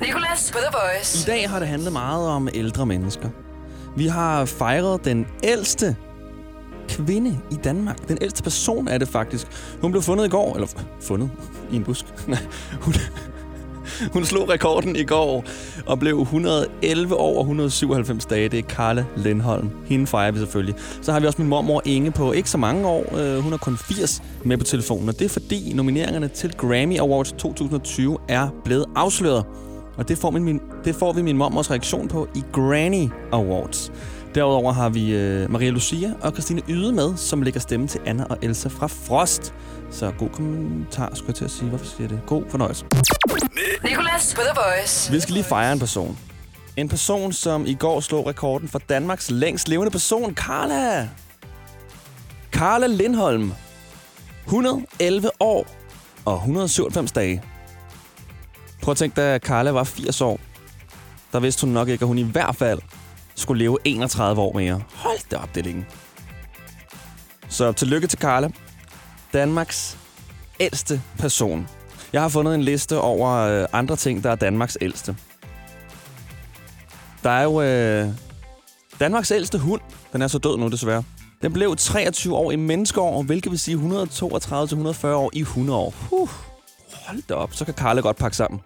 Nicolas på The Voice. I dag har det handlet meget om ældre mennesker. Vi har fejret den ældste kvinde i Danmark. Den ældste person er det faktisk. Hun blev fundet i går, eller fundet i en busk. Nej, hun, hun slog rekorden i går og blev 111 år og 197 dage. Det er Karla Lindholm. Hende fejrer vi selvfølgelig. Så har vi også min mormor Inge på ikke så mange år. Øh, hun er kun 80 med på telefonen. Og det er fordi nomineringerne til Grammy Awards 2020 er blevet afsløret. Og det får, min, det får vi min mormors reaktion på i Granny Awards. Derudover har vi øh, Maria Lucia og Christine Yde med, som lægger stemme til Anna og Elsa fra Frost. Så god kommentar, skulle jeg til at sige. Hvorfor siger det? God fornøjelse. Nicolas på The Voice. Vi skal lige fejre en person. En person, som i går slog rekorden for Danmarks længst levende person, Carla. Carla Lindholm. 111 år og 197 dage. Prøv at tænke, da Carla var 80 år, der vidste hun nok ikke, at hun i hvert fald skulle leve 31 år mere. Hold da op, det er længe. Så tillykke til Carla. Danmarks ældste person. Jeg har fundet en liste over øh, andre ting, der er Danmarks ældste. Der er jo øh, Danmarks ældste hund. Den er så død nu, desværre. Den blev 23 år i menneskeår, hvilket vil sige 132-140 år i 100 år. Huh. Hold da op, så kan Karla godt pakke sammen.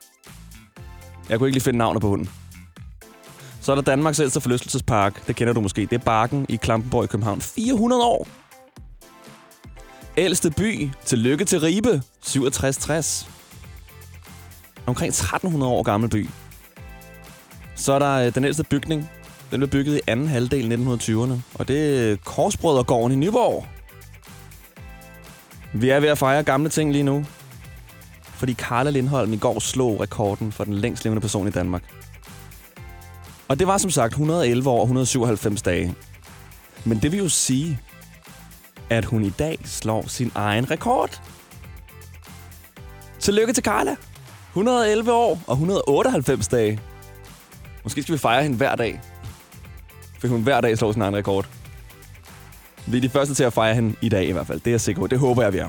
Jeg kunne ikke lige finde navnet på hunden. Så er der Danmarks ældste forlystelsespark. Det kender du måske. Det er Barken i Klampenborg i København. 400 år. Ældste by. Tillykke til Ribe. 6760. Omkring 1300 år gammel by. Så er der øh, den ældste bygning. Den blev bygget i anden halvdel 1920'erne. Og det er Korsbrødregården i Nyborg. Vi er ved at fejre gamle ting lige nu. Fordi Karla Lindholm i går slog rekorden for den længst levende person i Danmark. Og det var som sagt 111 år og 197 dage. Men det vil jo sige, at hun i dag slår sin egen rekord. Tillykke til Carla. 111 år og 198 dage. Måske skal vi fejre hende hver dag. For hun hver dag slår sin egen rekord. Vi er de første til at fejre hende i dag i hvert fald. Det er jeg sikker på. Det håber jeg, vi er.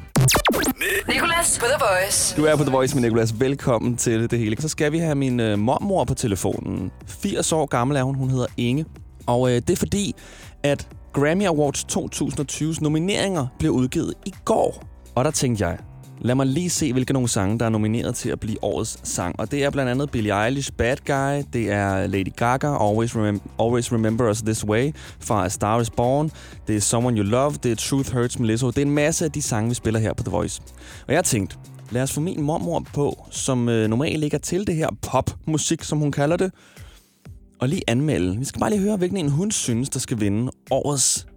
Nicolas på The Voice. Du er på The Voice med Nicolas. Velkommen til det hele. Så skal vi have min øh, mormor på telefonen. 80 år gammel er hun. Hun hedder Inge. Og øh, det er fordi, at Grammy Awards 2020's nomineringer blev udgivet i går. Og der tænkte jeg, lad mig lige se, hvilke nogle sange, der er nomineret til at blive årets sang. Og det er blandt andet Billie Eilish, Bad Guy, det er Lady Gaga, Always, Remem- Always Remember Us This Way, fra A Star Is Born, det er Someone You Love, det er Truth Hurts med Lizzo. Det er en masse af de sange, vi spiller her på The Voice. Og jeg tænkte, lad os få min mormor på, som øh, normalt ligger til det her popmusik, som hun kalder det, og lige anmelde. Vi skal bare lige høre, hvilken en hun synes, der skal vinde årets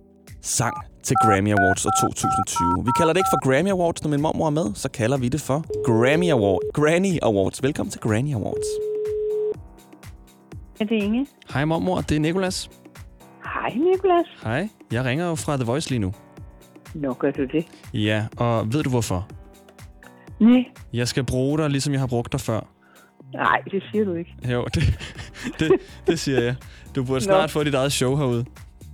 sang til Grammy Awards 2020. Vi kalder det ikke for Grammy Awards, når min mormor er med, så kalder vi det for Grammy Award. Granny Awards. Velkommen til Granny Awards. Er det Inge? Hej mormor, det er Nikolas. Hej, Nicolas. Hej, jeg ringer jo fra The Voice lige nu. Nå, gør du det? Ja, og ved du hvorfor? Nej, Jeg skal bruge dig, ligesom jeg har brugt dig før. nej, det siger du ikke. Jo, det, det, det siger jeg. Du burde snart få dit eget show herude.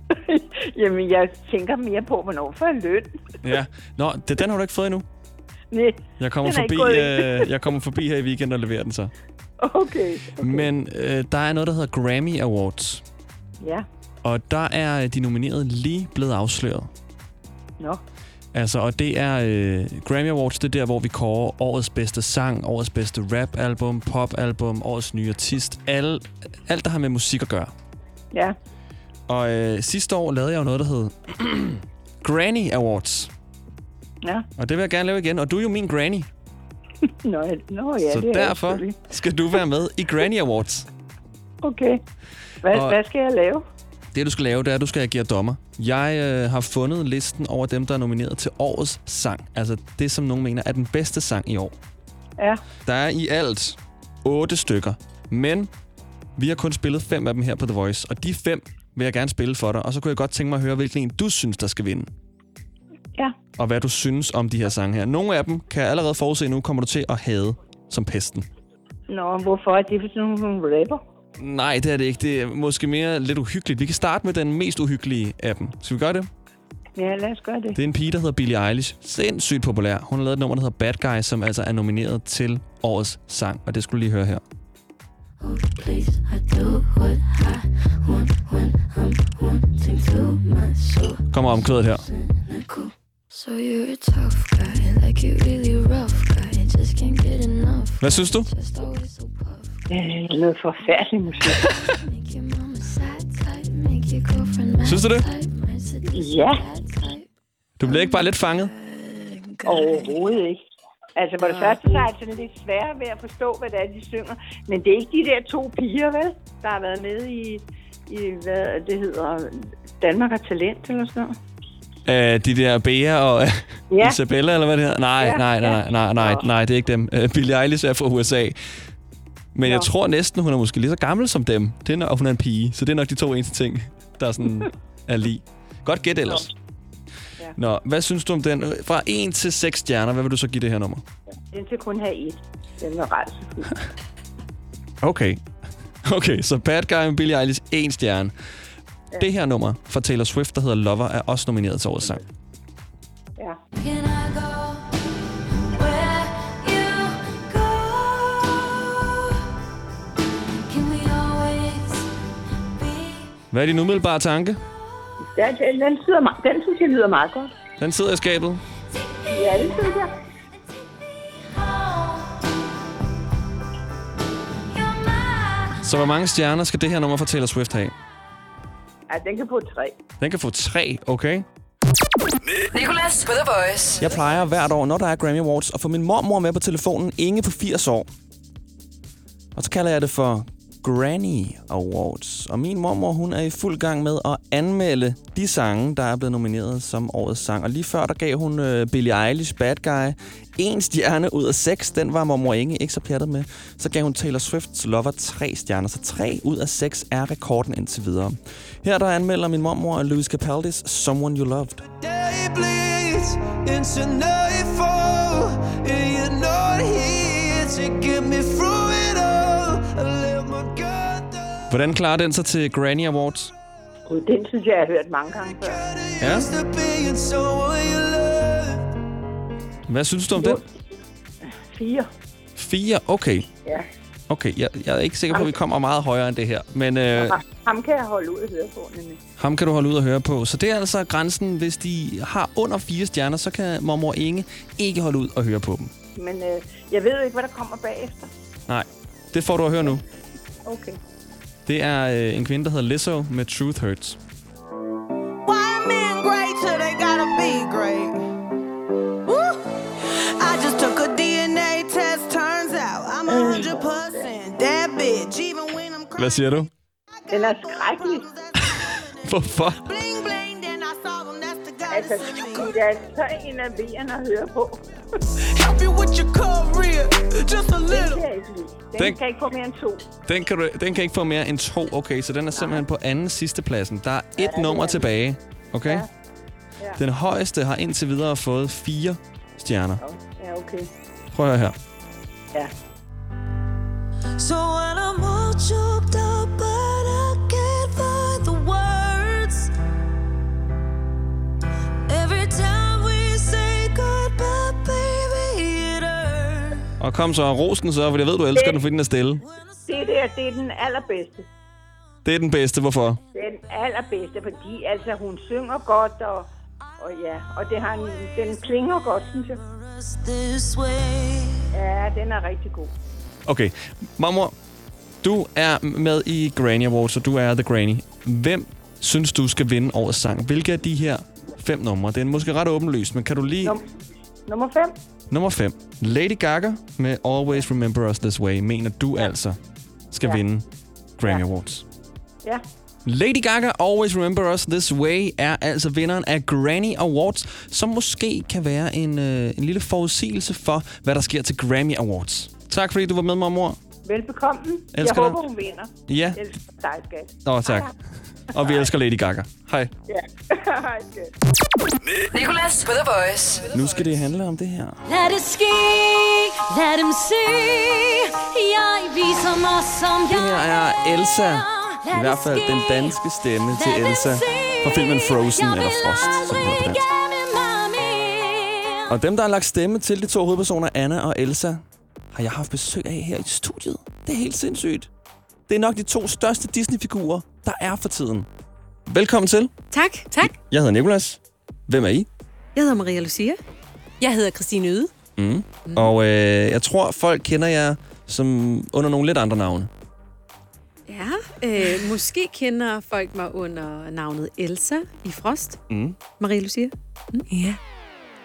Jamen, jeg tænker mere på, hvornår får jeg løn. Ja. Nå, det, den har du ikke fået endnu. Nej, Jeg kommer, Den er forbi, øh, jeg kommer forbi her i weekenden og leverer den så. okay. okay. Men øh, der er noget, der hedder Grammy Awards. Ja, Og der er de nominerede lige blevet afsløret. nå. Altså, og det er øh, Grammy Awards, det er der, hvor vi kårer årets bedste sang, årets bedste rap-album, pop-album, årets nye artist. Alle, alt, der har med musik at gøre. Ja, Og øh, sidste år lavede jeg jo noget, der hed Granny Awards. ja. Og det vil jeg gerne lave igen. Og du er jo min granny. Nå, nå ja, så det er derfor selvfølgelig. skal du være med i Granny Awards. Okay. Hvad, Og- hvad skal jeg lave? Det, du skal lave, det er, at du skal agere dommer. Jeg øh, har fundet listen over dem, der er nomineret til årets sang. Altså det, som nogen mener er den bedste sang i år. Ja, Der er i alt otte stykker, men vi har kun spillet fem af dem her på The Voice, og de fem vil jeg gerne spille for dig, og så kunne jeg godt tænke mig at høre, hvilken en du synes, der skal vinde. ja. Og hvad du synes om de her sange her. Nogle af dem kan jeg allerede forudse nu, kommer du til at hade som pesten. Nå, hvorfor er det for sådan nogle rapper? Nej, det er det ikke. Det er måske mere lidt uhyggeligt. Vi kan starte med den mest uhyggelige af dem. Skal vi gøre det? Ja, lad os gøre det. Det er en pige, der hedder Billie Eilish. Sindssygt populær. Hun har lavet et nummer, der hedder Bad Guy, som altså er nomineret til årets sang. Og det skulle du lige høre her. Kommer omkvædet her. So you're a tough guy, like you really rough guy. Just can't get enough. Hvad synes du? Øh, noget forfærdelig musik. Make your mama sad type, make your girlfriend mad Synes du det? Ja. Du bliver ikke bare lidt fanget? Overhovedet ikke. Altså, for det første, så er det sådan lidt svært ved at forstå, hvad det er, de synger. Men det er ikke de der to piger, vel? Der har været med i, i hvad det hedder, Danmark har talent eller sådan noget. Øh, de der Bea og ja. Isabella, eller hvad det hedder? Nej, Ja, nej, nej, nej, nej, nej, det er ikke dem. Uh, Billie Eilish er fra USA. Men jeg Nå. tror næsten, hun er måske lige så gammel som dem. Det er, nok- og hun er en pige, så det er nok de to eneste ting, der sådan er lige. Godt gæt ellers. Ja. Nå, hvad synes du om den? Fra 1 til 6 stjerner, hvad vil du så give det her nummer? Den skal kun have et. Den var rædselsfuld. Okay. Okay, så Bad Guy med Billie Eilish, 1 stjerne. Ja. Det her nummer fra Taylor Swift, der hedder Lover, er også nomineret til årets sang. Ja. Hvad er din umiddelbare tanke? Den, den, den, sidder, den synes jeg lyder meget godt. Den sidder i skabet. Ja, det synes jeg. Så hvor mange stjerner skal det her nummer fra Taylor Swift have? Ja, den kan få tre. Den kan få tre, okay? Nicolas på The Voice. Jeg plejer hvert år, når der er Grammy Awards, at få min mormor med på telefonen, Inge på 80 år. Og så kalder jeg det for Granny Awards. Og min mormor, hun er i fuld gang med at anmelde de sange, der er blevet nomineret som årets sang. Og lige før, der gav hun uh, Billie Eilish, Bad Guy, en stjerne ud af seks. Den var mormor Inge ikke så pjattet med. Så gav hun Taylor Swift's Lover tre stjerner. Så tre ud af seks er rekorden indtil videre. Her der anmelder min mormor Louis Capaldis Someone You Loved. day bleeds into nightfall, and you're not here to get me free. Hvordan klarer den sig til Granny Awards? Gud, den synes jeg, jeg har hørt mange gange før. Ja. Hvad synes du om den? Fire. Fire? Okay. Ja. Okay, jeg, jeg er ikke sikker på, at vi kommer meget højere end det her. Men øh, Ha- Ham kan jeg holde ud og høre på, nemlig. ham kan du holde ud og høre på. Så det er altså grænsen. Hvis de har under fire stjerner, så kan mormor Inge ikke holde ud og høre på dem. Men øh, jeg ved jo ikke, hvad der kommer bagefter. Nej, det får du at høre nu. Okay. Det er øh, en kvinde, der hedder Lizzo med Truth Hurts. Why are men great they gotta be great? Woo! I just took a DNA test, turns out I'm a hundred percent that bitch, even when I'm Hvad crying. siger du? Den er skrækkelig. Hvorfor? Bling bling, then I saw them, that's the guy Altså, det er så enerverende at høre på. Help you with your career, just a Den little. kan jeg ikke. Den, Den- kan ikke få mere end to. Den kan, du, den kan ikke få mere end to. Okay, så den er simpelthen på anden sidste pladsen. Der er et det nummer er. tilbage. Okay? Ja. Ja. Den højeste har indtil videre fået fire stjerner. Ja, okay. Prøv at høre her. Ja. So when I'm all choked up, Og kom så, rosen så, for jeg ved, du elsker Det- den, fordi den er stille. Det der, det er den allerbedste. Det er den bedste. Hvorfor? Den allerbedste, fordi altså, hun synger godt, og, og ja, og det har en, den klinger godt, synes jeg. Ja, den er rigtig god. Okay, mormor, du er med i Granny Awards, og du er The Granny. Hvem synes du skal vinde årets sang? Hvilke af de her fem numre? Det er måske ret åbenlyst, men kan du lige... Num- nummer 5. Nummer 5. Lady Gaga med Always Remember Us This Way, mener du altså skal Ja. vinde Grammy Ja. Awards. Ja. Lady Gaga Always Remember Us This Way er altså vinderen af Grammy Awards, som måske kan være en, øh, en lille forudsigelse for, hvad der sker til Grammy Awards. Tak fordi du var med, mormor. Velbekomme. Jeg dig. håber, hun vinder. Ja, elsker dig, skat. Åh, tak. Og vi elsker Lady Gaga. Hej. Ja. Hej, skat. Nicolas på The Voice. Nu skal det handle om det her. Lad det ske, lad dem se. Jeg viser mig som jeg Det her er Elsa. I det hvert fald den danske stemme til Elsa fra filmen Frozen, eller Frost, som den hedder på dansk. Og dem, der har lagt stemme til de to hovedpersoner, Anna og Elsa, har jeg haft besøg af her i studiet. Det er helt sindssygt. Det er nok de to største Disney-figurer, der er for tiden. Velkommen til. Tak. Tak. Jeg hedder Nikolas. Hvem er I? Jeg hedder Maria Lucia. Jeg hedder Christine Yde. Mm. Mm. Og øh, jeg tror, folk kender jer som under nogle lidt andre navne. Ja, øh, måske kender folk mig under navnet Elsa i Frost. Mm. Maria Lucia. Ja.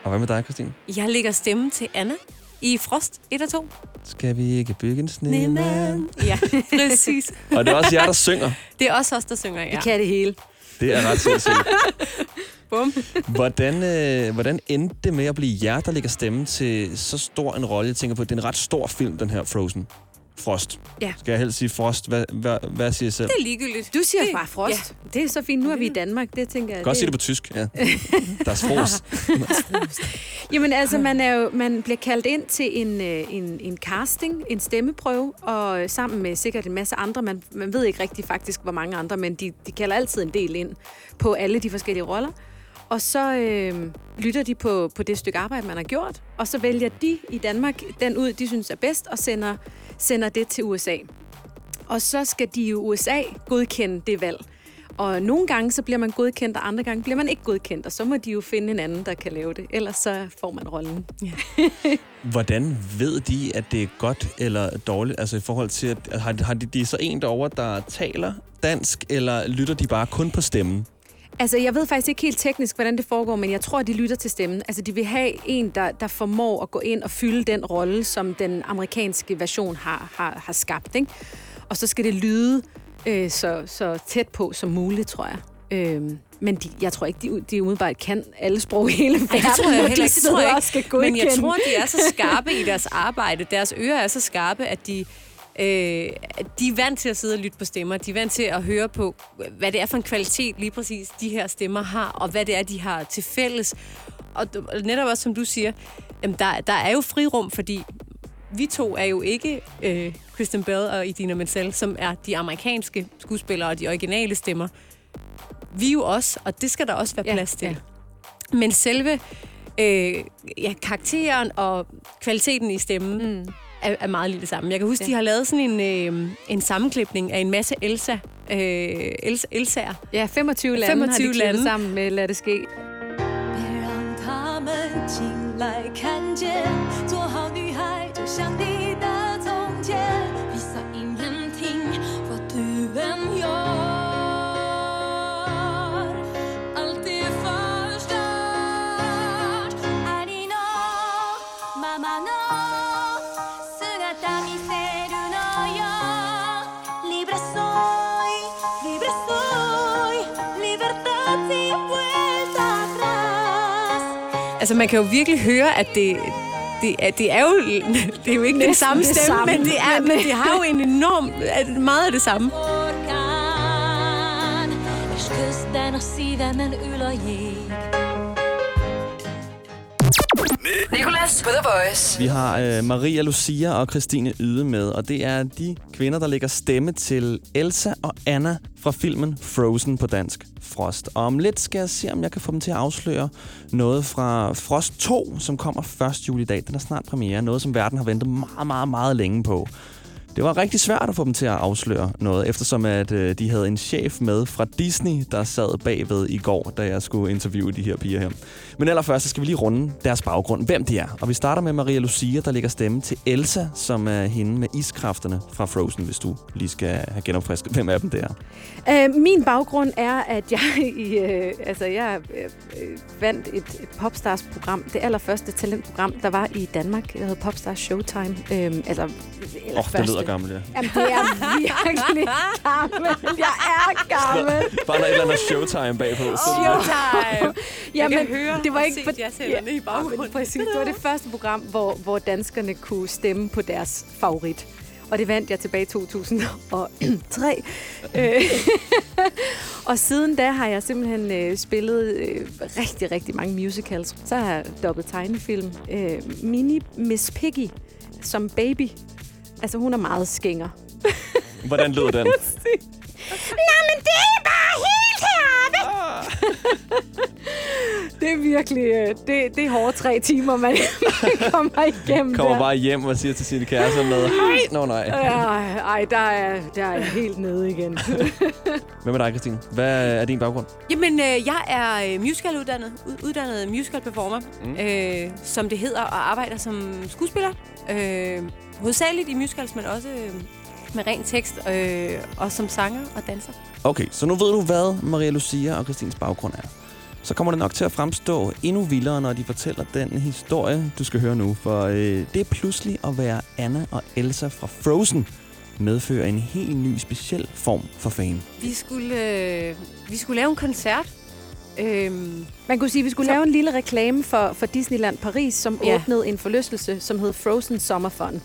Og hvad med dig, Christine? Jeg lægger stemme til Anna i Frost 1 og 2. Skal vi ikke bygge en snemand? Ja, præcis. Og det er også jer, der synger. Det er også os, der synger, ja. Vi kan det hele. Det er ret sindssygt. Bum. Hvordan, øh, hvordan endte det med at blive jer, der lægger stemme til så stor en rolle? Jeg tænker på, at det er en ret stor film, den her Frozen. Frost. Ja. Skal jeg helst sige Frost? Hvad, hvad, hvad siger jeg selv? Det er ligegyldigt. Du siger Det- bare Frost. Ja. Det er så fint. Nu er vi i Danmark. Det tænker jeg. Godt sige det på tysk, ja. Der er Frost. Jamen altså, man, er jo, man bliver kaldt ind til en, øh, en, en casting, en stemmeprøve, og sammen med sikkert en masse andre. Man, man ved ikke rigtig faktisk, hvor mange andre, men de, de kalder altid en del ind på alle de forskellige roller. Og så øh, lytter de på, på det stykke arbejde, man har gjort, og så vælger de i Danmark den ud, de synes er bedst, og sender, sender det til USA. Og så skal de i USA godkende det valg. Og nogle gange så bliver man godkendt, og andre gange bliver man ikke godkendt, og så må de jo finde en anden, der kan lave det. Ellers så får man rollen. Ja. Hvordan ved de, at det er godt eller dårligt? Altså i forhold til, at har, har de, de er så en derovre, der taler dansk, eller lytter de bare kun på stemmen? Altså, jeg ved faktisk ikke helt teknisk, hvordan det foregår, men jeg tror, de lytter til stemmen. Altså, de vil have en, der, der formår at gå ind og fylde den rolle, som den amerikanske version har, har, har skabt. Ikke? Og så skal det lyde øh, så, så tæt på som muligt, tror jeg. Øhm, men de, jeg tror ikke, de, de umiddelbart kan alle sprog i hele verden. Ej, det tror jeg heller ikke. Det tror jeg ikke. Men jeg tror, de er så skarpe i deres arbejde. Deres ører er så skarpe, at de, øh, de er vant til at sidde og lytte på stemmer. De er vant til at høre på, hvad det er for en kvalitet lige præcis de her stemmer har, og hvad det er, de har til fælles. Og netop også, som du siger, jamen der, der er jo frirum, fordi vi to er jo ikke øh, Kristen Bell og Idina Menzel, som er de amerikanske skuespillere og de originale stemmer. Vi er jo også, og det skal der også være Ja, plads til. ja. Men selve øh, ja, karakteren og kvaliteten i stemmen mm er, er meget lidt det samme. Jeg kan huske, ja. de har lavet sådan en, øh, en sammenklipning af en masse Elsa, øh, Elsa, Elsa'er. Ja, 25 lande 25 har de klippet lande. sammen med Lad det ske.别让他们进来看见，做好女孩就像你 Altså, man kan jo virkelig høre, at det, det, er, det er jo det er jo ikke den samme det stemme, samme, men det, er, men- det har jo en enorm, meget af det samme. Orkan Østkysten og sidanen ulojik Nicolas på The Voice. Vi har øh, Maria Lucia og Christine Yde med, og det er de kvinder, der lægger stemme til Elsa og Anna fra filmen Frozen på dansk, Frost. Og om lidt skal jeg se, om jeg kan få dem til at afsløre noget fra Frost 2, som kommer 1. juli i dag. Den er snart premiere, noget som verden har ventet meget, meget, meget længe på. Det var rigtig svært at få dem til at afsløre noget, eftersom at øh, de havde en chef med fra Disney, der sad bagved i går, da jeg skulle interviewe de her piger her. Men allerførst så skal vi lige runde deres baggrund, hvem de er. Og vi starter med Maria Lucia, der lægger stemme til Elsa, som er hende med iskræfterne fra Frozen, hvis du lige skal have genopfrisket, hvem af dem det er. Øh, min baggrund er, at jeg i, øh, altså jeg øh, øh, vandt et, et Popstars-program, det allerførste talentprogram, der var i Danmark. Det hedder Popstars Showtime. Øh, altså, oh, det lyder gammelt, ja. Jamen, det er virkelig gammelt. Jeg er gammel. Bare der er et eller andet showtime bagpå. Så Showtime! Jamen, Jeg kan høre det var ikke se jazzhænderne i baggrunden. præcis, det var det første program, hvor, hvor danskerne kunne stemme på deres favorit. Og det vandt jeg tilbage i 2003. Øh, og siden da har jeg simpelthen øh, spillet øh, rigtig, rigtig mange musicals. Så har jeg dobbelt tegnefilm. Øh, Mini Miss Piggy som baby. Altså, hun er meget skænger. Hvordan lød den? Nå, men det er bare helt heroppe! det det er virkelig... øh, Det, det er hårde tre timer, man, man kommer igennem Kommer der. bare hjem og siger til sine kærester med, hej, nå nej. Ej, ej, der er, der er jeg helt nede igen. Hvad med dig, Christine? Hvad er din baggrund? Jamen, øh, jeg er øh, musicaluddannet, ud- uddannet musical performer, mm. øh, som det hedder, og arbejder som skuespiller. Øh, hovedsageligt i musicals, men også øh, med ren tekst, øh, og som sanger og danser. Okay, så nu ved du, hvad Maria Lucia og Christines baggrund er. Så kommer det nok til at fremstå endnu vildere, når de fortæller den historie, du skal høre nu. For øh, det er pludselig at være Anna og Elsa fra Frozen medfører en helt ny speciel form for fan. Vi skulle, øh, vi skulle lave en koncert. Øhm, Man kunne sige, at vi skulle Så- lave en lille reklame for, for Disneyland Paris, som Ja. åbnede en forlystelse, som hed Frozen Summer Fun.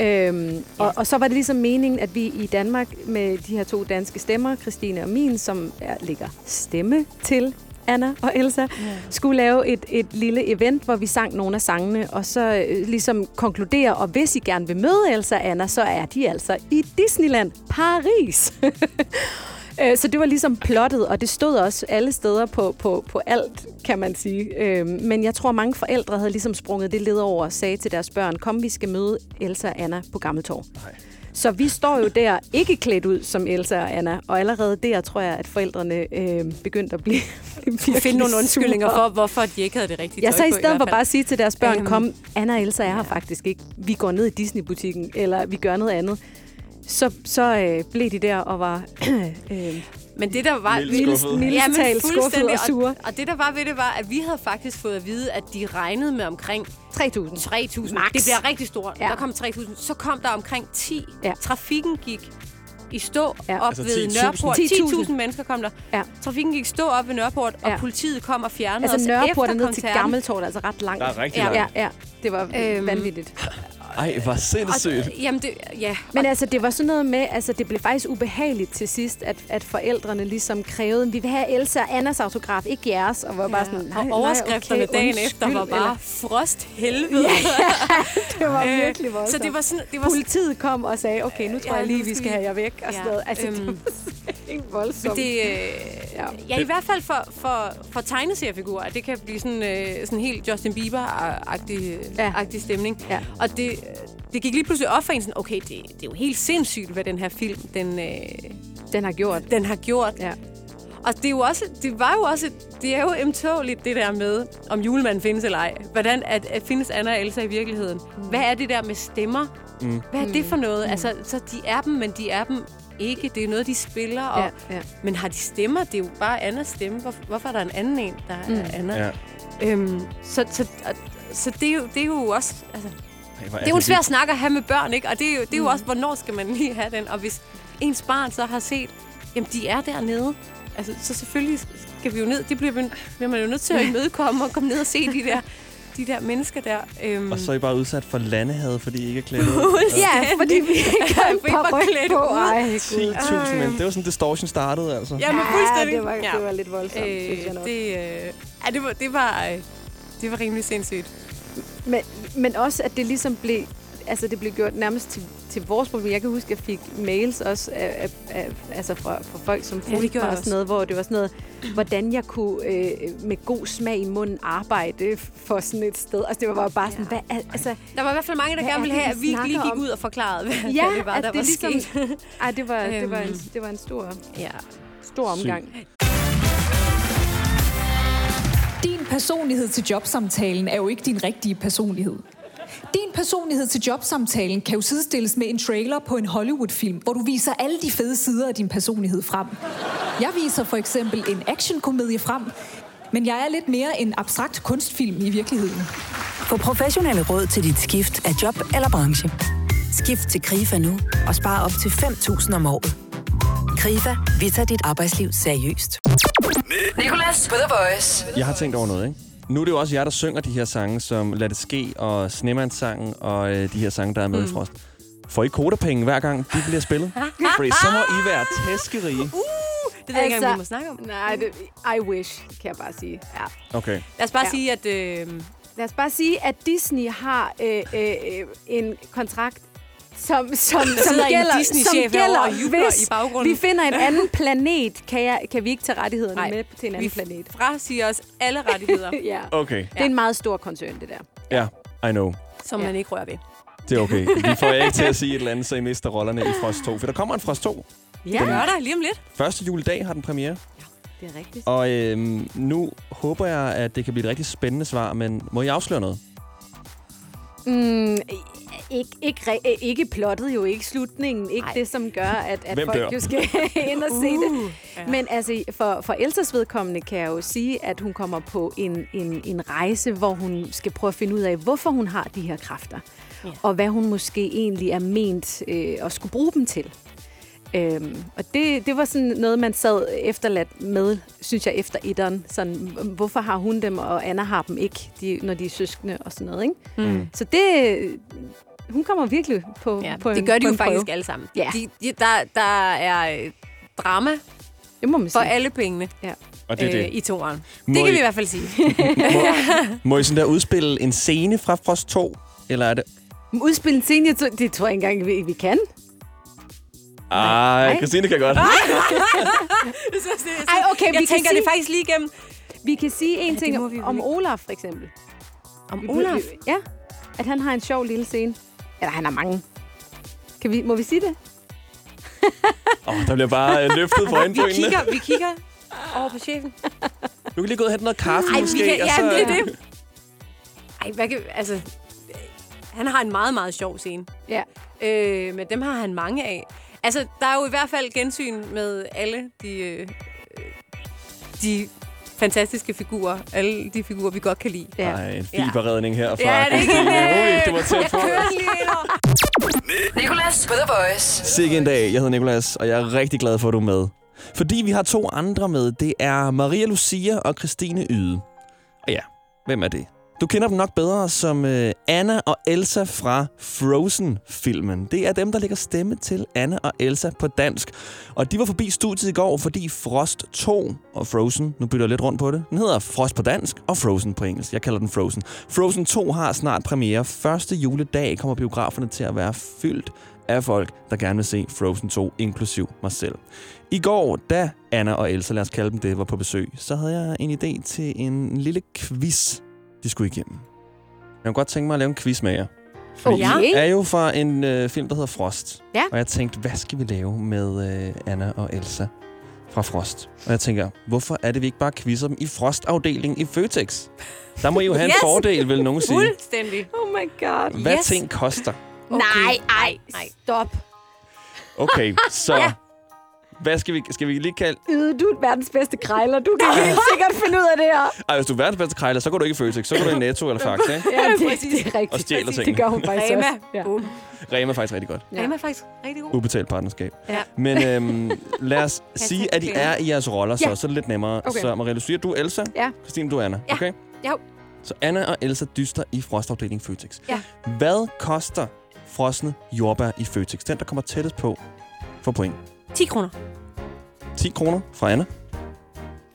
Øhm, og, og så var det ligesom meningen, at vi i Danmark med de her to danske stemmer, Christine og min, som er, ligger stemme til Anna og Elsa, skulle lave et, et lille event, hvor vi sang nogle af sangene, og så øh, ligesom konkludere, og hvis I gerne vil møde Elsa og Anna, så er de altså i Disneyland Paris. Øh, Så det var ligesom plottet, og det stod også alle steder på, på, på alt, kan man sige. Øh, Men jeg tror, mange forældre havde ligesom sprunget det led over og sagde til deres børn, kom, vi skal møde Elsa og Anna på Gammeltorv. Så vi står jo der, ikke klædt ud som Elsa og Anna, og allerede der tror jeg, at forældrene øh, begyndte at blive at finde nogle undskyldninger for, hvorfor de ikke havde det rigtige Ja, så i på, stedet for bare at sige til deres børn, Øhm, kom, Anna og Elsa er her faktisk ikke. Vi går ned i Disney-butikken, eller vi gør noget andet. Så, så øh, blev de der og var øh, Men det, der var... Mildt skuffet. men fuldstændig. og sure. Og, og det, der var ved det, var, at vi havde faktisk fået at vide, at de regnede med omkring 3.000. 3.000. Max. Det bliver rigtig stort. Ja. Der kom 3.000. Så kom der omkring 10. Ja. Trafikken gik i stå Ja. op Altså ved 10.000. Nørreport. 10.000. 10.000 mennesker kom der. Ja. Trafikken gik stå op ved Nørreport, og Ja. politiet kom og fjernede Altså os Nørreport er efter ned til. Gammeltorv, altså ret langt. Der er rigtig Ja. langt. Ja, ja. Det var Øhm, vanvittigt. Ej, hvor sindssygt. Og, jamen, det, ja. Men altså, det var sådan noget med, altså det blev faktisk ubehageligt til sidst, at, at forældrene ligesom krævede, vi vil have Elsa og Annas autograf, ikke jeres. Og var bare sådan, nej, og overskrifterne nej, okay, dagen undskyld, efter var bare frost helvede. Ja, det var Øh, virkelig voldsomt. Så det var sådan... Det var sådan Politiet kom og sagde, okay, nu tror Ja, jeg lige, vi skal have jer væk. Og Ja, sådan noget. Altså, det øhm, var helt voldsomt. det, øh, Ja. ja. i hvert fald for, for, for tegneseriefigurer, det kan blive sådan, øh, sådan helt Justin Bieber-agtig Ja. ja. agtig stemning. Ja. Og det, det gik lige pludselig op for en sådan, okay, det, det er jo helt sindssygt, hvad den her film, den, øh, Den har gjort. den har gjort. Ja. Og det, er jo også, det var jo også, det er jo emtåligt det der med, om julemanden findes eller ej. Hvordan at, at findes Anna og Elsa i virkeligheden? Hvad er det der med stemmer? Mm. Hvad er det for noget? Altså, så de er dem, men de er dem ikke. Det er noget, de spiller. Og, Ja, ja. Men har de stemmer? Det er jo bare Annas stemme. Hvor, hvorfor er der en anden en, der mm. er Anna? Ja. Øhm, så så, så det, er jo, det er jo også... Altså, Det er jo en svær snak at have med børn, ikke? Og det er jo, det er jo også, hvornår skal man lige have den? Og hvis ens barn så har set, jamen de er dernede, altså, så selvfølgelig skal vi jo ned. Det bliver, vi, bliver man jo nødt til at imødekomme og komme ned og se de der, de der mennesker der. Øhm, Og så er I bare udsat for landehad, fordi I ikke er klædt ud. Ja, fordi vi ikke har ryg klædt på. Ej, gud. 10.000 men Det var sådan, distortion startede, altså. ja, men fuldstændig. Ja, det var, ja. det var lidt voldsomt, øh, synes jeg nok. det, øh, ja, det var, det var, øh, det var rimelig sindssygt. Men, men også, at det ligesom blev, altså det blev gjort nærmest til, til vores problem. Jeg kan huske, at jeg fik mails også af, af, af, altså fra, fra folk, som Ja, det fulgte mig og sådan noget, hvor det var sådan noget, hvordan jeg kunne øh, med god smag i munden arbejde for sådan et sted. Altså det var bare sådan, hvad, er- altså, Der var i hvert fald mange, der Hvad gerne er ville have, at vi lige gik om? ud og forklarede, hvad, ja, hvad det var, at der det var ligesom, sket. ej, det var, det, var en, Øhm. det var en stor, Ja. stor omgang. Din personlighed til jobsamtalen er jo ikke din rigtige personlighed. Din personlighed til jobsamtalen kan jo sidestilles med en trailer på en Hollywood-film, hvor du viser alle de fede sider af din personlighed frem. Jeg viser for eksempel en actionkomedie frem, men jeg er lidt mere en abstrakt kunstfilm i virkeligheden. Få professionelle råd til dit skift af job eller branche. Skift til KRIFA nu og spare op til 5.000 om året. KRIFA, vi tager dit arbejdsliv seriøst. Nicolas på The Voice. Jeg har tænkt over noget, ikke? Nu er det jo også jer, der synger de her sange, som Lad det ske og Snemandssangen og øh, de her sange, der er med mm. i Frost. Får I kodapenge hver gang, de bliver spillet? Fordi så må I være tæskerige. Uh, det ved jeg ikke engang, vi må snakke om. Nej, det, I wish, kan jeg bare sige. Ja. Okay. Lad os bare Ja. sige, at... Øh, Lad os bare sige, at Disney har øh, øh, øh, en kontrakt som, som, Der som sidder en gælder, som gælder og hvis i baggrunden. vi finder en anden planet, kan, jeg, kan vi ikke tage rettighederne Nej. med til en anden Vi planet. frasiger os alle rettigheder, ja. Okay, Det er en meget stor koncern, det der. ja, I know. som man ikke rører ved. Det er okay. Vi får jer ikke til at sige et eller andet, så I mister rollerne i Frost 2. For der kommer en Frost 2. Ja. Det gør der lige om lidt. Første juledag har den premiere. Det er rigtigt. Og øhm, nu håber jeg, at det kan blive et rigtig spændende svar, men må I afsløre noget? Mm, ikke, ikke, re- ikke plottet jo, ikke slutningen, ikke Ej. det, som gør, at, at Hvem folk dør? jo skal ind og se det. Uh, ja. Men altså, for, for Elsas vedkommende kan jeg jo sige, at hun kommer på en, en, en rejse, hvor hun skal prøve at finde ud af, hvorfor hun har de her kræfter. Ja. Og hvad hun måske egentlig er ment øh, at skulle bruge dem til. Øhm, og det, det var sådan noget, man sad efterladt med, synes jeg, efter etteren. Sådan, hvorfor har hun dem, og Anna har dem ikke, de, når de er søskende og sådan noget. Ikke? Mm. Så det... Hun kommer virkelig på, Ja, på det en, gør de jo en prøve. faktisk alle sammen. Ja. De, de, der, der er øh, drama Det må man for sige. alle pengene Og det er øh, det. i toeren. Må Det kan I- vi i hvert fald sige. Må I sådan der udspille en scene fra Frost 2? Eller er det... Udspille en scene, det tror jeg ikke engang, vi, vi kan. Ej, Christine kan godt. Ej, okay, jeg vi kan tænker sige, det faktisk lige igennem. Vi kan sige en ting vi om. Olaf, for eksempel. Om Vi- Olaf. vi- Ja, at han har en sjov lille scene. Eller han har mange. Kan vi, må vi sige det? Åh, oh, der bliver bare øh, løftet på Vi øjenbrynene. kigger, vi kigger over på chefen. Du kan lige gå ud og hente noget kaffe, Ej, måske. vi kan, og ja, så... det er det. Ej, hvad kan, altså, øh, han har en meget, meget sjov scene. Ja. Øh, men dem har han mange af. Altså, der er jo i hvert fald gensyn med alle de, øh, de fantastiske figurer. Alle de figurer, vi godt kan lide. Ja. Ej, en fiberredning her fra Ja, det er ikke- det var tæt på. Nicolas på The Voice. Sikke en dag. Jeg hedder Nikolas, og jeg er rigtig glad for, at du er med. Fordi vi har to andre med. Det er Maria Lucia og Christine Yde. Og ja, hvem er det? Du kender dem nok bedre som øh, Anna og Elsa fra Frozen-filmen. Det er dem, der lægger stemme til Anna og Elsa på dansk. Og de var forbi studiet i går, fordi Frost 2 og Frozen, nu bytter jeg lidt rundt på det, den hedder Frost på dansk og Frozen på engelsk. Jeg kalder den Frozen. Frozen 2 har snart premiere. Første juledag kommer biograferne til at være fyldt af folk, der gerne vil se Frozen 2, inklusiv mig selv. I går, da Anna og Elsa, lad os kalde dem det, var på besøg, så havde jeg en idé til en lille quiz, de skulle igennem. Jeg kunne godt tænke mig at lave en quiz med jer. Fordi Okay. I er jo fra en øh, film, der hedder Frost. Ja. Og jeg tænkte, hvad skal vi lave med øh, Anna og Elsa fra Frost? Og jeg tænker, hvorfor er det, vi ikke bare quizzer dem i Frost-afdelingen i Føtex? Der må I jo have en Yes. fordel, vil nogen sige. Fuldstændig. Oh my god. Hvad Yes. ting koster? Okay. Nej, ej, nej. stop. Okay, så... Ja. Hvad skal vi, skal vi lige kalde... Yde, du er verdens bedste krejler. Du kan helt sikkert finde ud af det her. Ej, hvis du er verdens bedste krejler, så går du ikke i Føtex. Så går du i Netto eller Faxe, ikke? Ja, det, Præcis. det er rigtigt. Og stjæler Det tingene. gør hun faktisk Rema. også. Ja. Boom. Rema er faktisk rigtig godt. Ja. Rema er faktisk rigtig god. Ubetalt partnerskab. Ja. Men øhm, lad os sige, at I er i jeres roller, så, Ja. så er det lidt nemmere. Okay. Så Maria Lucia, du er Elsa. Ja. Christine, du er Anna. Ja. Okay? Jo. Så Anna og Elsa dyster i frostafdeling Føtex. Ja. Hvad koster frosne jordbær i Føtex? Den, der kommer tættest på, får point. 10 kroner. 10 kroner fra Anna.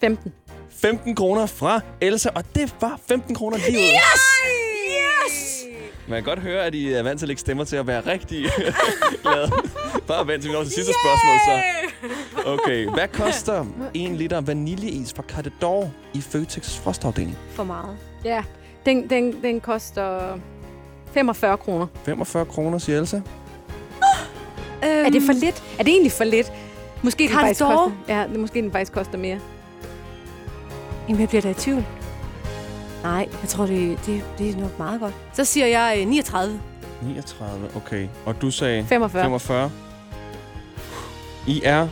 15. 15 kroner fra Elsa, og det var 15 kroner lige ud. Yes! Man kan godt høre, at I er vant til at lægge stemmer til at være rigtig glade. Bare vent til vi når til sidste spørgsmål, så. Okay, hvad koster en liter vaniljeis fra Carte d'Or i Føtex frostafdeling? For meget. Ja, den, den, den koster 45 kroner. 45 kroner, siger Elsa. Øhm, Er det for lidt? Er det egentlig for lidt? Måske den Carte faktisk d'Or? koster, ja, måske den faktisk koster mere. Jamen, jeg bliver da i tvivl. Nej, jeg tror, det, det, det er nok meget godt. Så siger jeg øh, 39. 39, okay. Og du sagde 45. 45. I er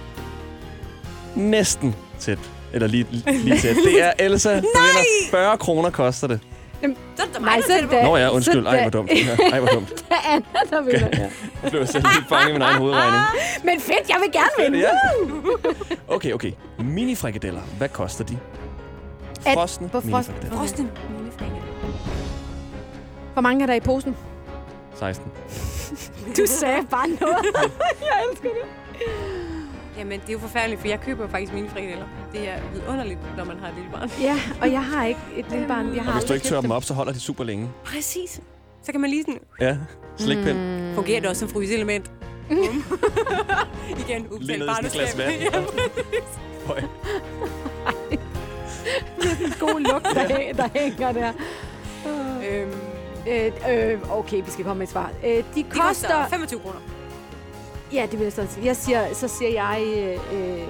næsten tæt. Eller lige, lige tæt. Det er Elsa, vinder 40 kroner koster det. Så er det Nej, så er det... Nå ja, undskyld. Ej, hvor dumt. Ej, hvor dumt. Det er Anna, der vinder. Ja. Jeg blev selv lidt fanget i min egen hovedregning. Men fedt, jeg vil gerne vinde. Ja. Okay, okay. Mini-frikadeller. Hvad koster de? At- Frosne frost- mini-frikadeller. Frosten. Hvor mange er der i posen? 16. Du sagde bare noget. jeg elsker det. Jamen, det er jo forfærdeligt, for jeg køber faktisk mine frikadeller. Det er vidunderligt, når man har et lille barn. Ja, og jeg har ikke et lille barn. Jeg har Og hvis du ikke tør dem op, så holder de super længe. Præcis. Så kan man lige sådan... Ja, slikpind. Mm. Fungerer det også som fryseelement? Bum. Igen, ups, Lige ned i sådan et glas vand. Ja, præcis. Høj. en god lugt, der, hæ- der hænger der. Øhm, Øh, øh, okay, vi skal komme med et svar. Øh, de, de koster koster... 25 kroner. Ja, det vil jeg så sige. Jeg siger, så siger jeg øh, øh,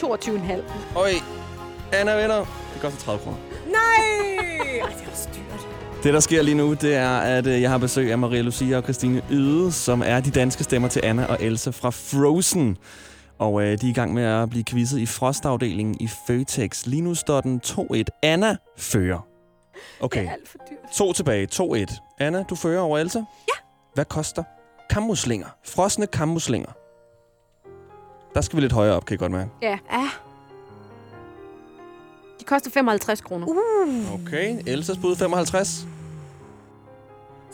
22,5. Øj, Anna vinder. Det koster 30 kroner. Nej! Ej, det er også dyrt. Det, der sker lige nu, det er, at øh, jeg har besøg af Maria Lucia og Christine Yde, som er de danske stemmer til Anna og Elsa fra Frozen. Og øh, de er i gang med at blive quizzet i frostafdelingen i Føtex. Lige nu står den 2-1. Anna fører. Okay, Det er alt for dyrt. to tilbage. 2-1. Anna, du fører over Elsa? Ja. Hvad koster kammuslinger? Frosne kammuslinger. Der skal vi lidt højere op, kan I godt mærke. Ja. ja. De koster 55 kroner. Uh. Okay, Elsas bud 55.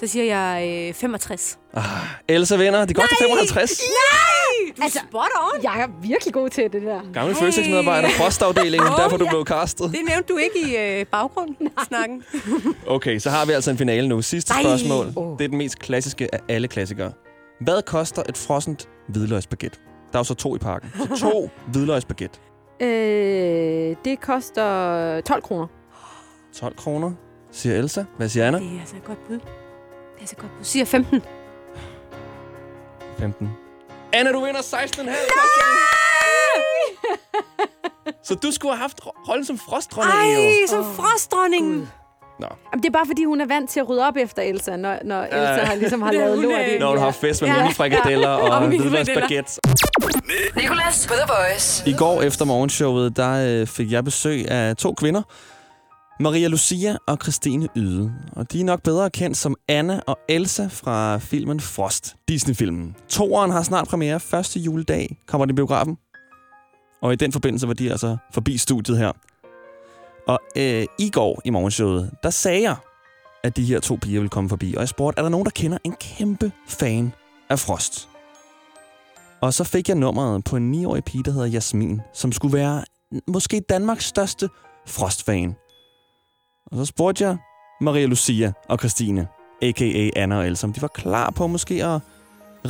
Så siger jeg øh, 65. Ah, Elsa vinder. De koster 55. Nej! Du altså, er spot on. Jeg er virkelig god til det der. Gamle Føtex-medarbejder, frostafdelingen, Åh, derfor er du ja. blev castet. Det nævnte du ikke i øh, baggrunden, snakken. Okay, så har vi altså en finale nu. Sidste Nej. spørgsmål. Åh. Det er den mest klassiske af alle klassikere. Hvad koster et frossent hvidløgsbaguette? Der er jo så to i pakken. Så to hvidløgsbaguette. Øh, det koster 12 kroner. 12 kroner, siger Elsa. Hvad siger Anna? Det er altså et godt bud. Det er et godt bud. Siger 15. 15. Anna, du vinder 16,5. Så du skulle have haft ro- rollen som frostdronning, jo. Ej, som frostdronningen. Nå. Jamen, det er bare, fordi hun er vant til at rydde op efter Elsa, når, når Elsa Ja. har, ligesom har Det er lavet hun, lort øh, i. Når du har fest med Ja. mini frikadeller Og hvidløgsbaguette. Nicolas på The Voice. I går efter morgenshowet, der øh, fik jeg besøg af to kvinder. Maria Lucia og Christine Yde. Og de er nok bedre kendt som Anna og Elsa fra filmen Frost, Disney-filmen. Toren har snart premiere første juledag, kommer den i biografen. Og i den forbindelse var de altså forbi studiet her. Og øh, i går i morgenshowet, der sagde jeg, at de her to piger ville komme forbi. Og jeg spurgte, er der nogen, der kender en kæmpe fan af Frost? Og så fik jeg nummeret på en 9-årig pige, der hedder Jasmin, som skulle være måske Danmarks største Frost-fan. Og så spurgte jeg Maria Lucia og Christine, a.k.a. Anna og Elsa, om de var klar på måske at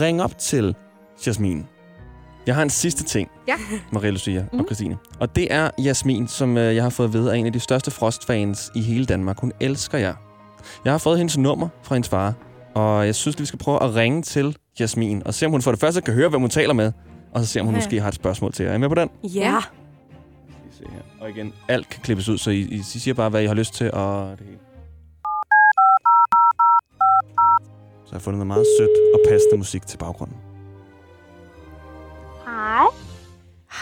ringe op til Jasmin. Jeg har en sidste ting, Ja. Maria Lucia mm. og Christine. Og det er Jasmin, som øh, jeg har fået at vide er en af de største Frost-fans i hele Danmark. Hun elsker jer. Jeg har fået hendes nummer fra hendes far, og jeg synes, at vi skal prøve at ringe til Jasmin, og se om hun for det første kan høre, hvem hun taler med, og så se om hun Ja. måske har et spørgsmål til jer. Er I med på den? Ja. Se her. Og igen, alt kan klippes ud, så I, I siger bare, hvad I har lyst til, og det hele. Så har jeg fundet noget meget sødt og passende musik til baggrunden. Hej.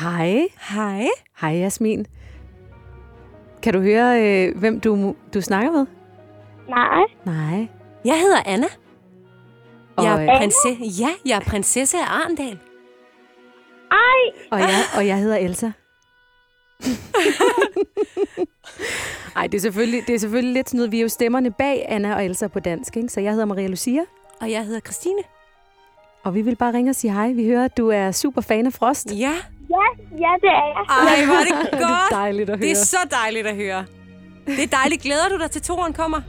Hej. Hej. Hej, Jasmin. Kan du høre, øh, hvem du, du snakker med? Nej. Nej. Jeg hedder Anna. Og, Jeg øh, er prinsesse. Ja, jeg er prinsesse af Arndal. Ej. og, jeg, og jeg hedder Elsa. Ej, det er, selvfølgelig, det er selvfølgelig lidt sådan noget. Vi er jo stemmerne bag Anna og Elsa på dansk, ikke? Så jeg hedder Maria Lucia, Og jeg hedder Christine. og vi vil bare ringe og sige hej. Vi hører, at du er super fan af Frost. Ja. Ja, ja, det er jeg. Ej, hvor er det Det er godt. dejligt at høre. Det er så dejligt at høre. Det er dejligt. Glæder du dig til toren kommer?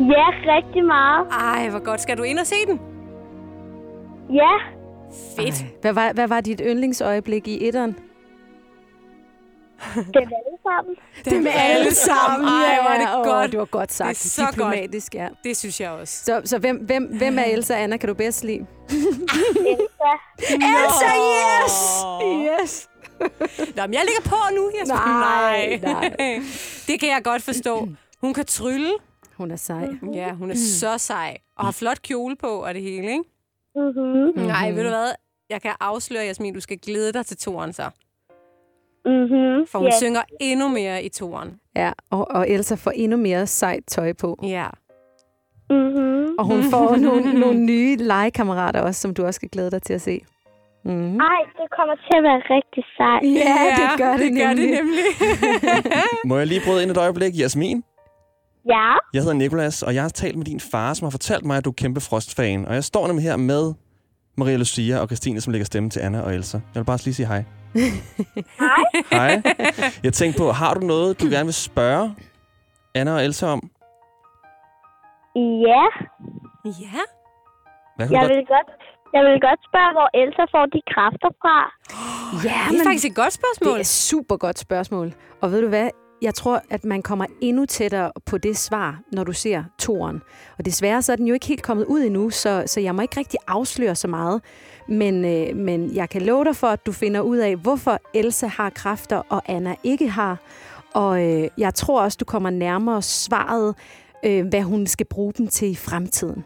Ja, rigtig meget. Ej, hvor godt. Skal du ind og se den? Ja. Fedt. Ej. Hvad var, hvad var dit yndlingsøjeblik i etteren? Det er alle sammen. Det med alle sammen. Ej, hvor er det Åh, godt. det var godt sagt. Det er så godt. Diplomatisk, ja. Det synes jeg også. Så, så hvem, hvem, hvem er Elsa Anna, kan du bedst lide? Elsa. Elsa, yes! Yes! Nå, men jeg ligger på nu, Jesper. Nej, nej. Det kan jeg godt forstå. Hun kan trylle. Hun er sej. Ja, hun er så sej. Og har flot kjole på og det hele, ikke? Mhm. Nej, ved du hvad? Jeg kan afsløre, Jasmin, du skal glæde dig til toren så. Mhm. For hun ja. synger endnu mere i toren. Ja, og, og Elsa får endnu mere sejt tøj på. Ja. Mhm. Og hun får nogle, nogle nye legekammerater også, som du også skal glæde dig til at se. Mm. Ej, det kommer til at være rigtig sejt. Ja, det gør det, det gør det nemlig. nemlig. Må jeg lige bryde ind et øjeblik? Jasmin? Ja. Jeg hedder Nikolas, og jeg har talt med din far, som har fortalt mig, at du er kæmpe Frost-fan. Og jeg står nemlig her med Maria Lucia og Christine, som lægger stemme til Anna og Elsa. Jeg vil bare lige sige hej. Hej. Hej. Jeg tænkte på, har du noget, du gerne vil spørge Anna og Elsa om? Ja, Ja. Hvad kan jeg du godt... vil godt, jeg vil godt spørge, hvor Elsa får de kræfter fra. Ja, Det er faktisk et godt spørgsmål. Det er et super godt spørgsmål. Og ved du hvad? Jeg tror, at man kommer endnu tættere på det svar, når du ser toren. Og desværre så er den jo ikke helt kommet ud endnu, så, så jeg må ikke rigtig afsløre så meget. Men, øh, men jeg kan love dig for, at du finder ud af, hvorfor Elsa har kræfter, og Anna ikke har. Og øh, jeg tror også, du kommer nærmere svaret, øh, hvad hun skal bruge dem til i fremtiden.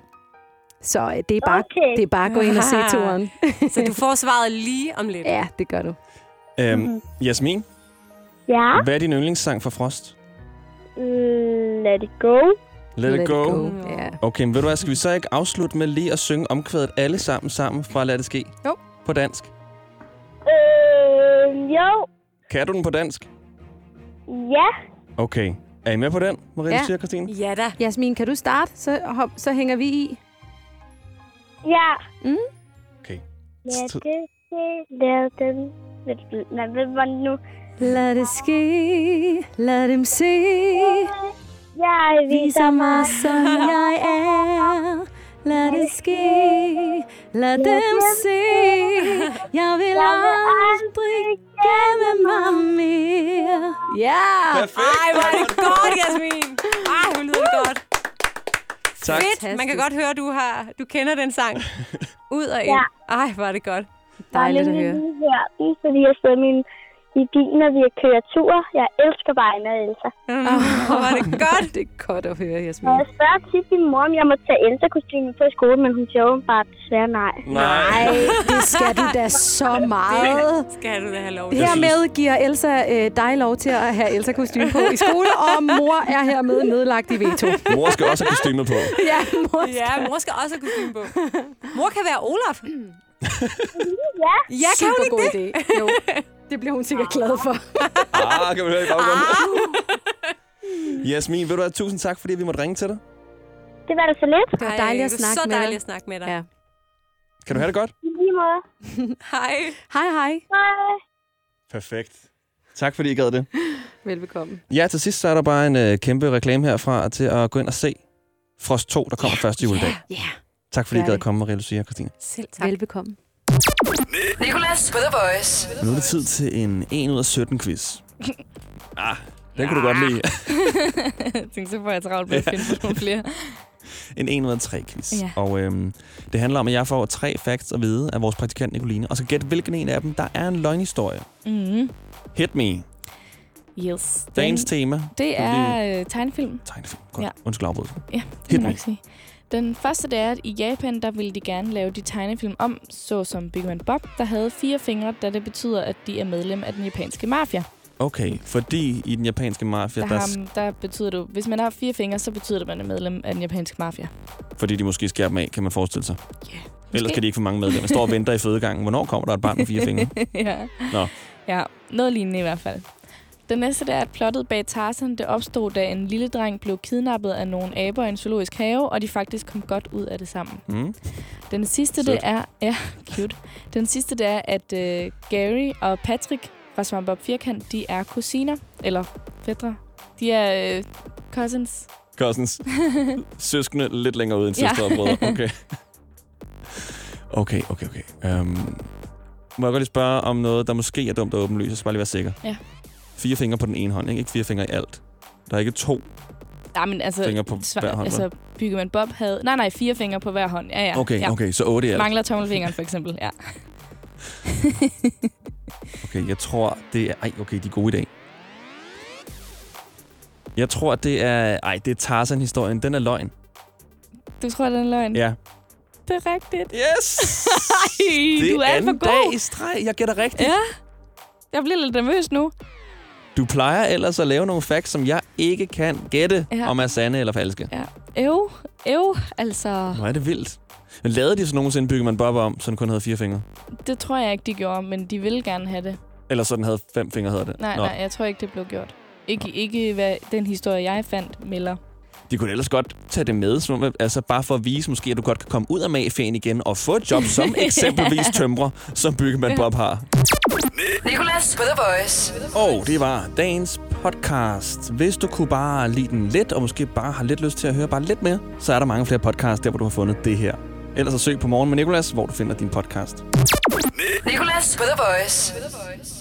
Så øh, det, er bare, Okay. det er bare at gå ind og se toren. Så du får svaret lige om lidt. ja, det gør du. Øhm, Jasmin, Ja, hvad er din yndlingssang fra Frost? mm, let it go. Let, It Go. Ja. Okay, men ved du hvad, skal vi så ikke afslutte med lige at synge omkvædet alle sammen sammen fra Lad det ske? Jo. På dansk. Øh, jo, Kan du den på dansk? ja, Okay. Er I med på den, Marie Ja. siger, Christine? Ja da. Jasmin, kan du starte? Så, hop, så hænger vi i. ja. Mm. Okay. Lad det ske, lad den... Hvad var det nu? Lad det ske, lad dem se, Jeg viser mig, som jeg er. Lad det ske, lad dem se, jeg vil aldrig gemme mig mere. Ja! Perfekt. Ej, hvor er det godt, Jasmin. Ej, hvor lyder det godt. Tak. Fedt. Man kan godt høre, du har du kender den sang ud og ind. Ja. Ej, hvor er det godt. Dejligt at Jeg høre. har lige hørt den, fordi jeg sidder min i bilen, når vi kører tur. Jeg elsker bare Anna og Elsa. Hvor var det godt. Det er godt at høre, Jasmin. Og jeg spørger tit min mor, om jeg må tage Elsa-kostymen på i skole, men hun siger åbenbart desværre nej. Nej, det skal du da så meget. Skal du da have lov til. Hermed giver Elsa øh, dig lov til at have Elsa-kostyme på i skole, og mor er hermed nedlagt i veto. Mor skal også have kostymet på. Ja, mor Ja, mor skal også have kostume på. Mor kan være Olaf. Ja, Ja, kan hun Super ikke god det? idé. Jo, det bliver hun sikkert glad for. Ah, kan vi høre i baggrunden. Jasmin, ved du hvad, tusind tak, fordi vi måtte ringe til dig. det var da så lidt. Det var dejligt at det var snakke så med dejligt dig. at snakke med dig. Ja. Kan du have det godt? I lige måde. Hej. Hej, hej. Hej. Perfekt. Tak fordi I gad det. Velbekomme. Ja, til sidst så er der bare en øh, kæmpe reklame herfra til at gå ind og se Frost 2, der kommer første juledag. Ja, Tak fordi I Gør gad at komme, Maria Lucia og Christine. Selv tak. velbekomme. Nicolas på The Voice. Nu er det tid til en 1 ud af 17 quiz. Ah, den kunne du godt lide. jeg tænkte, så får jeg travlt med at finde på nogle flere. En 1 ud af 3 quiz. Ja. Og øhm, det handler om, at jeg får tre facts at vide af vores praktikant Nicoline, og så gæt, hvilken en af dem, der er en løgnhistorie. Mm. Hit me. Yes. Dagens Den, tema. det er øh, tegnefilm. Tegnefilm. Godt. Ja. Undskyld afbrydelsen. Ja, det må jeg sige. Den første det er, at i Japan, der ville de gerne lave de tegnefilm om, såsom Bigman Bob, der havde fire fingre, da det betyder, at de er medlem af den japanske mafia. Okay, fordi i den japanske mafia, Der, der, har, der betyder det, hvis man har fire fingre, så betyder det, at man er medlem af den japanske mafia. fordi de måske skærer dem af, kan man forestille sig. Ja, Ellers måske. kan de ikke få mange medlemmer. Står og venter i fødegangen. Hvornår kommer der et barn med fire fingre? ja. Nå. ja, noget lignende i hvert fald. Den næste det er, at plottet bag Tarzan det opstod, da en lille dreng blev kidnappet af nogle aber i en zoologisk have, og de faktisk kom godt ud af det sammen. Mm. Den sidste, Sødt. det er... Ja, cute. Den sidste, det er, at uh, Gary og Patrick fra Svampebob Firkant, de er kusiner. Eller fædre. De er uh, cousins. Cousins. Søskende lidt længere ud end Ja. søstre og brødre. Okay. Okay, okay, okay. Um, må jeg godt lige spørge om noget, der måske er dumt og åbenlyst? Jeg skal bare lige være sikker. Ja. Fire fingre på den ene hånd, ikke? Ikke fire fingre i alt. Der er ikke to. Ja, men altså... Fingre på sva- hver hånd, Altså, Byggeman Bob havde... Nej, nej, fire fingre på hver hånd. Ja, ja. Okay, ja. okay, så otte i alt. Mangler tommelfingeren, for eksempel. Ja. Okay, jeg tror, det er... Ej, okay, de er gode i dag. Jeg tror, det er... Ej, det er Tarzan-historien. Den er løgn. Du tror, det er løgn? Ja. Det er rigtigt. Yes! Ej, det du er alt for god. dag i streg. Jeg gætter rigtigt. Ja. Jeg bliver lidt nervøs nu. Du plejer ellers at lave nogle facts, som jeg ikke kan gætte, Ja. om er sande eller falske. Ja. Øv, øv, altså... Hvor er det vildt. Men lavede de så nogensinde Byggeman Bob om, så den kun havde fire fingre? Det tror jeg ikke, de gjorde, men de ville gerne have det. Eller så den havde fem fingre, hedder det? Nej, Nå. nej, jeg tror ikke, det blev gjort. Ikke, ikke hvad den historie, jeg fandt, melder. De kunne ellers godt tage det med, som, altså bare for at vise måske, at du godt kan komme ud af mafiaen igen og få et job som eksempelvis tømrer, som Byggeman Bob har. Nicolas på The Voice. Og det var dagens podcast. Hvis du kunne bare lide den lidt, og måske bare har lidt lyst til at høre bare lidt mere, så er der mange flere podcasts, der hvor du har fundet det her. Ellers så søg på Morgen med Nicolas, hvor du finder din podcast. Nicolas på The Voice.